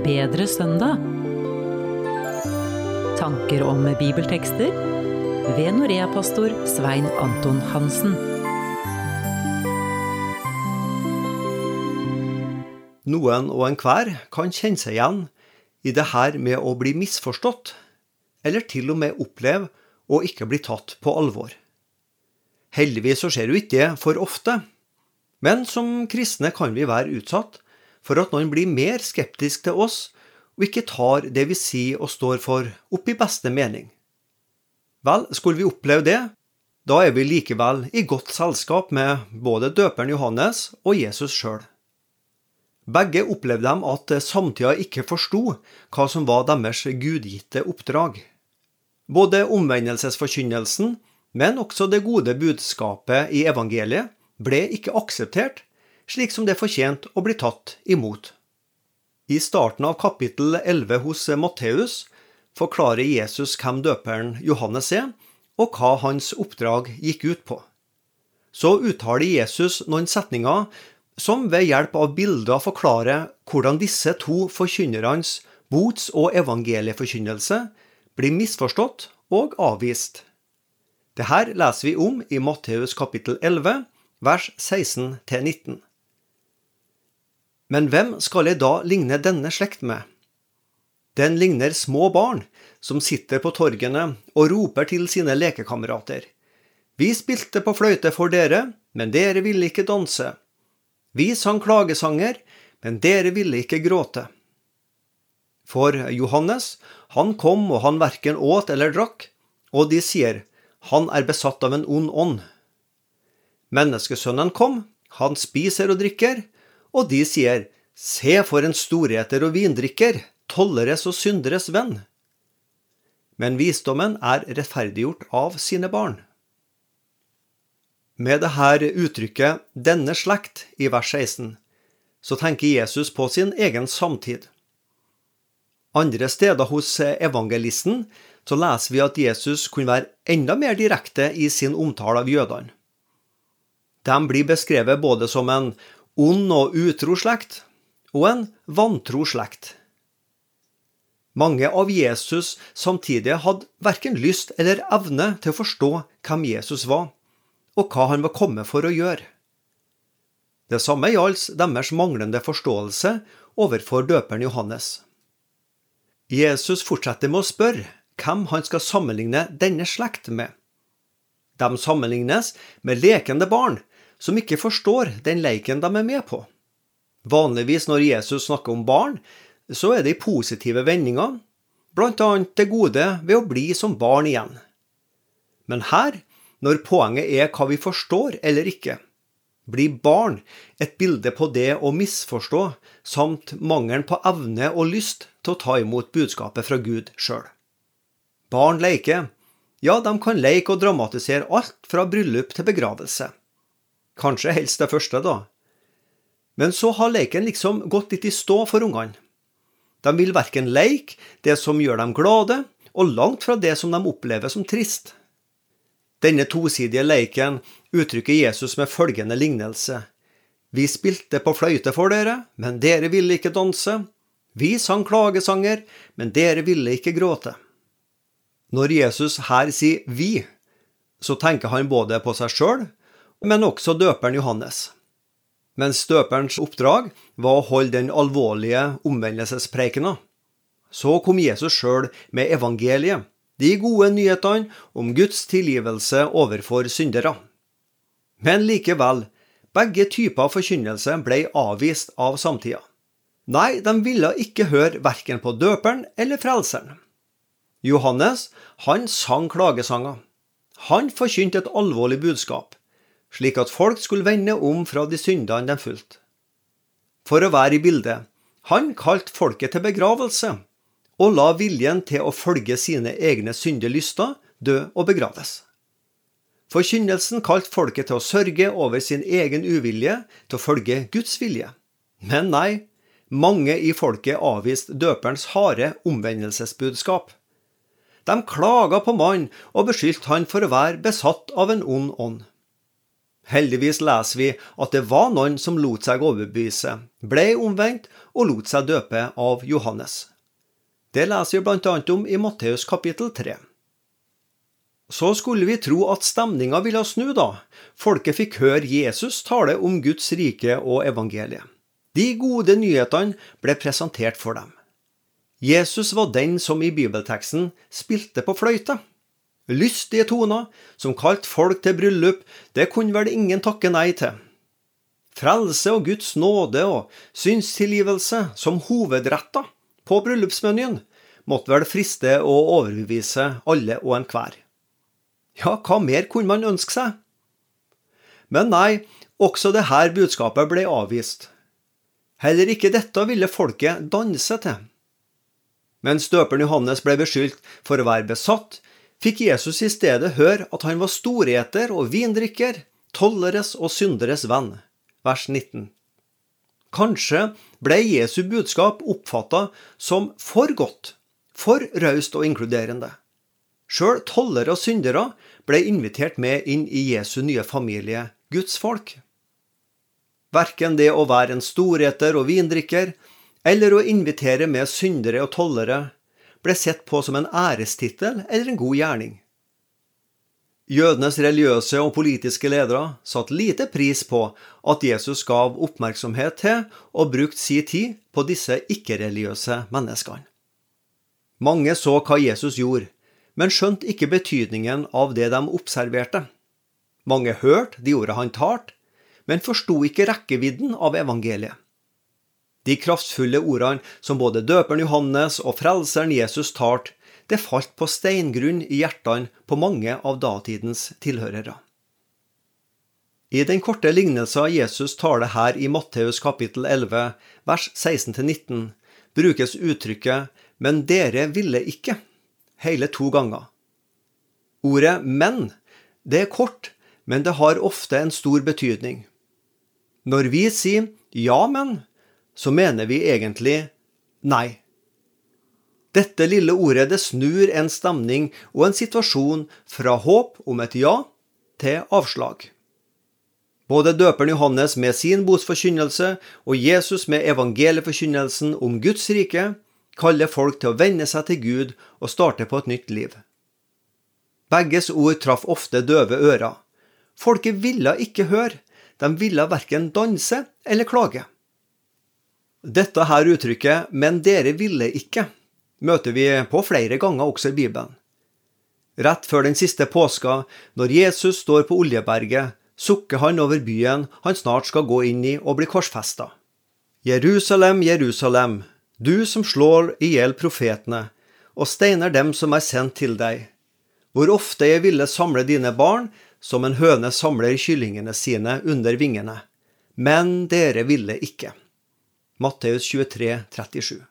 Bedre søndag. Tanker om bibeltekster ved Norea-pastor Svein Anton Hansen. Noen og enhver kan kjenne seg igjen i det her med å bli misforstått, eller til og med oppleve å ikke bli tatt på alvor. Heldigvis så skjer jo ikke det for ofte, men som kristne kan vi være utsatt for at noen blir mer skeptisk til oss og ikke tar det vi sier og står for, opp i beste mening. Vel, skulle vi oppleve det, da er vi likevel i godt selskap med både døperen Johannes og Jesus sjøl. Begge opplevde dem at samtida ikke forsto hva som var deres gudgitte oppdrag. Både omvendelsesforkynnelsen, men også det gode budskapet i evangeliet, ble ikke akseptert, slik som det fortjente å bli tatt imot. I starten av kapittel 11 hos Matteus forklarer Jesus hvem døperen Johannes er, og hva hans oppdrag gikk ut på. Så uttaler Jesus noen setninger som ved hjelp av bilder forklarer hvordan disse to forkynnernes bots- og evangelieforkynnelse blir misforstått og avvist. Dette leser vi om i Matteus kapittel 11, vers 16-19. Men hvem skal jeg da ligne denne slekt med? Den ligner små barn som sitter på torgene og roper til sine lekekamerater. Vi spilte på fløyte for dere, men dere ville ikke danse. Vi sang klagesanger, men dere ville ikke gråte. For Johannes, han kom og han verken åt eller drakk, og de sier, han er besatt av en ond ånd. Menneskesønnen kom, han spiser og drikker, og de sier, Se for en storheter og vindrikker, tolleres og synderes venn. Men visdommen er rettferdiggjort av sine barn. Med dette uttrykket 'denne slekt' i vers 16, så tenker Jesus på sin egen samtid. Andre steder hos evangelisten så leser vi at Jesus kunne være enda mer direkte i sin omtale av jødene. De blir beskrevet både som en ond og utro slekt og en vantro slekt. Mange av Jesus samtidig hadde verken lyst eller evne til å forstå hvem Jesus var, og hva han var kommet for å gjøre. Det samme gjaldt deres manglende forståelse overfor døperen Johannes. Jesus fortsetter med å spørre hvem han skal sammenligne denne slekt med. De sammenlignes med lekende barn som ikke forstår den leiken de er med på. Vanligvis når Jesus snakker om barn, så er det i positive vendinger, blant annet det gode ved å bli som barn igjen. Men her, når poenget er hva vi forstår eller ikke, blir barn et bilde på det å misforstå, samt mangelen på evne og lyst til å ta imot budskapet fra Gud sjøl. Barn leker. Ja, de kan leke og dramatisere alt fra bryllup til begravelse. Kanskje helst det første, da. Men så har leken liksom gått litt i stå for ungene. De vil verken leke det som gjør dem glade, og langt fra det som de opplever som trist. Denne tosidige leiken uttrykker Jesus med følgende lignelse. Vi spilte på fløyte for dere, men dere ville ikke danse. Vi sang klagesanger, men dere ville ikke gråte. Når Jesus her sier vi, så tenker han både på seg sjøl men også døperen Johannes. Mens døperens oppdrag var å holde den alvorlige omvendelsespreikena. Så kom Jesus sjøl med evangeliet, de gode nyhetene om Guds tilgivelse overfor syndere. Men likevel, begge typer forkynnelse ble avvist av samtida. Nei, de ville ikke høre verken på døperen eller frelseren. Johannes, han sang klagesanger. Han forkynte et alvorlig budskap slik at folk skulle vende om fra de syndene de fulgte. For å være i bildet, han kalte folket til begravelse, og la viljen til å følge sine egne syndelyster dø og begraves. Forkynnelsen kalte folket til å sørge over sin egen uvilje til å følge Guds vilje. Men nei, mange i folket avviste døperens harde omvendelsesbudskap. De klaga på mannen og beskyldte han for å være besatt av en ond ånd. Heldigvis leser vi at det var noen som lot seg overbevise, ble omvendt og lot seg døpe av Johannes. Det leser vi bl.a. om i Matteus kapittel 3. Så skulle vi tro at stemninga ville snu da. Folket fikk høre Jesus tale om Guds rike og evangeliet. De gode nyhetene ble presentert for dem. Jesus var den som i bibelteksten spilte på fløyte. Lystige toner, som kalte folk til bryllup, det kunne vel ingen takke nei til. Frelse og Guds nåde og synstilgivelse som hovedretter på bryllupsmenyen måtte vel friste å overbevise alle og enhver. Ja, hva mer kunne man ønske seg? Men nei, også dette budskapet ble avvist. Heller ikke dette ville folket danse til. Mens døperen Johannes ble beskyldt for å være besatt, fikk Jesus i stedet høre at han var storeter og vindrikker, tolleres og synderes venn. Vers 19. Kanskje ble Jesu budskap oppfatta som for godt, for raust og inkluderende. Sjøl tollere og syndere ble invitert med inn i Jesu nye familie, Guds folk. Verken det å være en storeter og vindrikker, eller å invitere med syndere og tollere ble sett på som en ærestittel eller en god gjerning. Jødenes religiøse og politiske ledere satte lite pris på at Jesus gav oppmerksomhet til og brukte sin tid på disse ikke-religiøse menneskene. Mange så hva Jesus gjorde, men skjønte ikke betydningen av det de observerte. Mange hørte de ordene han talte, men forsto ikke rekkevidden av evangeliet. De kraftfulle ordene som både døperen Johannes og frelseren Jesus talte, det falt på steingrunn i hjertene på mange av datidens tilhørere. I den korte lignelsen Jesus taler her i Matteus kapittel 11, vers 16-19, brukes uttrykket 'men dere ville ikke' hele to ganger. Ordet 'men' det er kort, men det har ofte en stor betydning. Når vi sier 'ja, men', så mener vi egentlig nei. Dette lille ordet det snur en stemning og en situasjon fra håp om et ja til avslag. Både døperen Johannes med sin botsforkynnelse og Jesus med evangelieforkynnelsen om Guds rike kaller folk til å venne seg til Gud og starte på et nytt liv. Begges ord traff ofte døve ører. Folket ville ikke høre, de ville verken danse eller klage. Dette her uttrykket 'men dere ville ikke' møter vi på flere ganger også i Bibelen. Rett før den siste påska, når Jesus står på Oljeberget, sukker han over byen han snart skal gå inn i og bli korsfesta. Jerusalem, Jerusalem, du som slår i hjel profetene og steiner dem som er sendt til deg. Hvor ofte jeg ville samle dine barn som en høne samler kyllingene sine under vingene. Men dere ville ikke. Matteus 23, 37.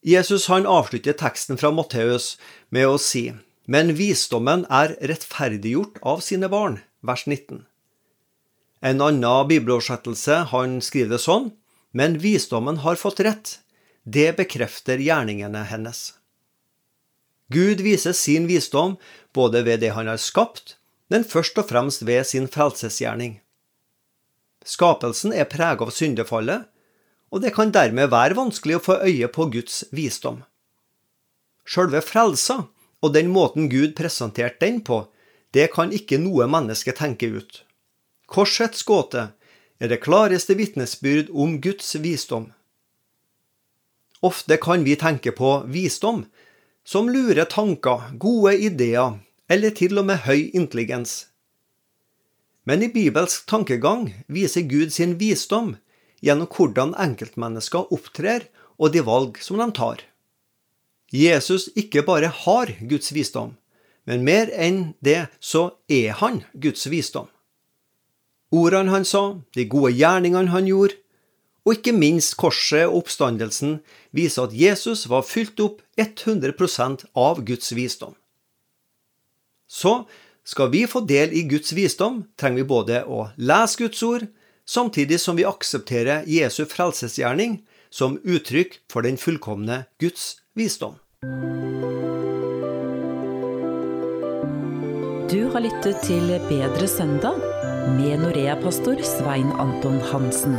Jesus han avslutter teksten fra Matteus med å si Men visdommen er rettferdiggjort av sine barn, vers 19. En annen bibeloversettelse han skriver det sånn Men visdommen har fått rett. Det bekrefter gjerningene hennes. Gud viser sin visdom både ved det han har skapt, men først og fremst ved sin frelsesgjerning. Skapelsen er preget av syndefallet, og det kan dermed være vanskelig å få øye på Guds visdom. Sjølve frelsa og den måten Gud presenterte den på, det kan ikke noe menneske tenke ut. Korsets gåte er det klareste vitnesbyrd om Guds visdom. Ofte kan vi tenke på visdom som lure tanker, gode ideer eller til og med høy intelligens. Men i bibelsk tankegang viser Gud sin visdom gjennom hvordan enkeltmennesker opptrer og de valg som de tar. Jesus ikke bare har Guds visdom, men mer enn det så er han Guds visdom. Ordene han sa, de gode gjerningene han gjorde, og ikke minst korset og oppstandelsen viser at Jesus var fylt opp 100% av Guds visdom. Så skal vi få del i Guds visdom, trenger vi både å lese Guds ord, samtidig som vi aksepterer Jesu frelsesgjerning som uttrykk for den fullkomne Guds visdom. Du har lyttet til Bedre søndag med Norea-pastor Svein Anton Hansen.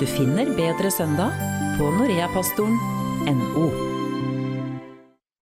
Du finner Bedre søndag på noreapastoren.no.